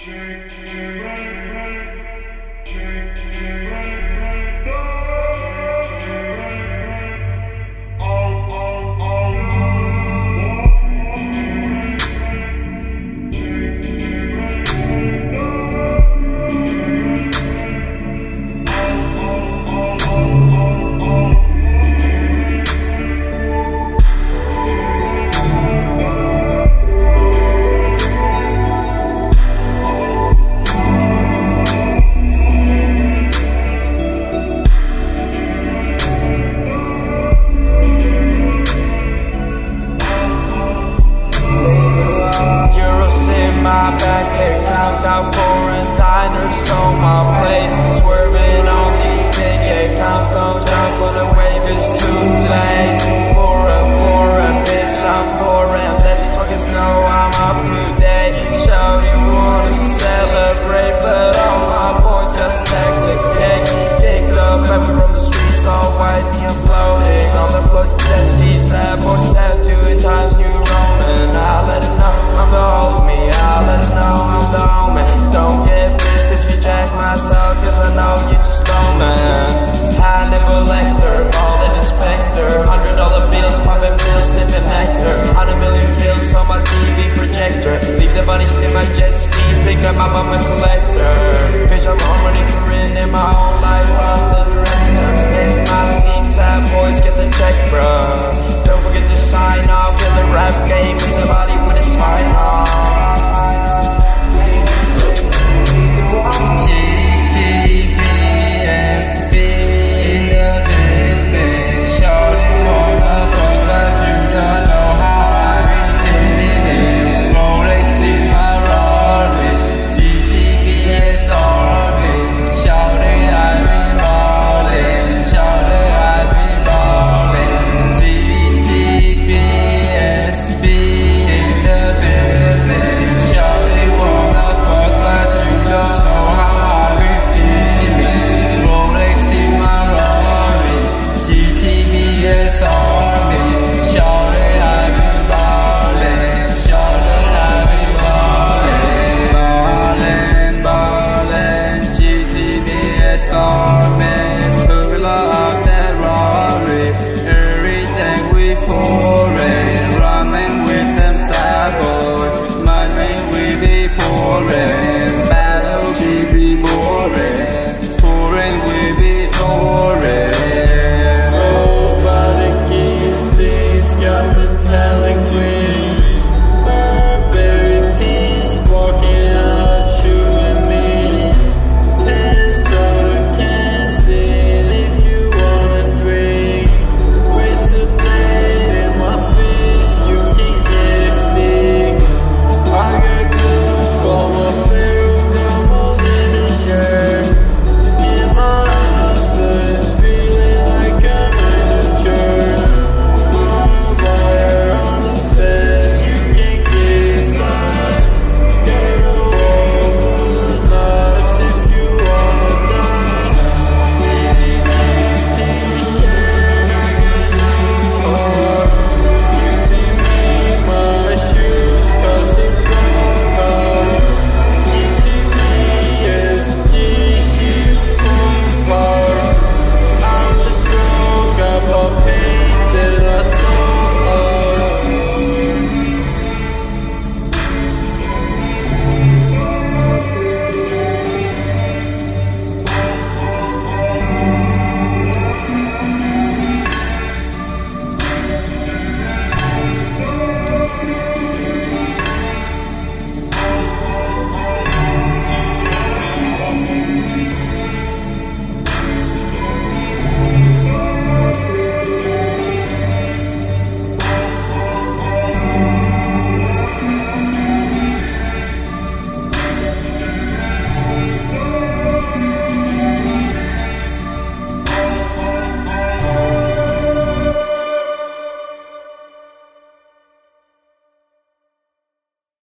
Church. I can't count out foreign diners on my plate. Swerving on these big eight don't jump on the wave, is too late. in my jet ski, pick up my mama collector. Bitch, I'm already in my whole life, I'm the director. And my team's side boys get the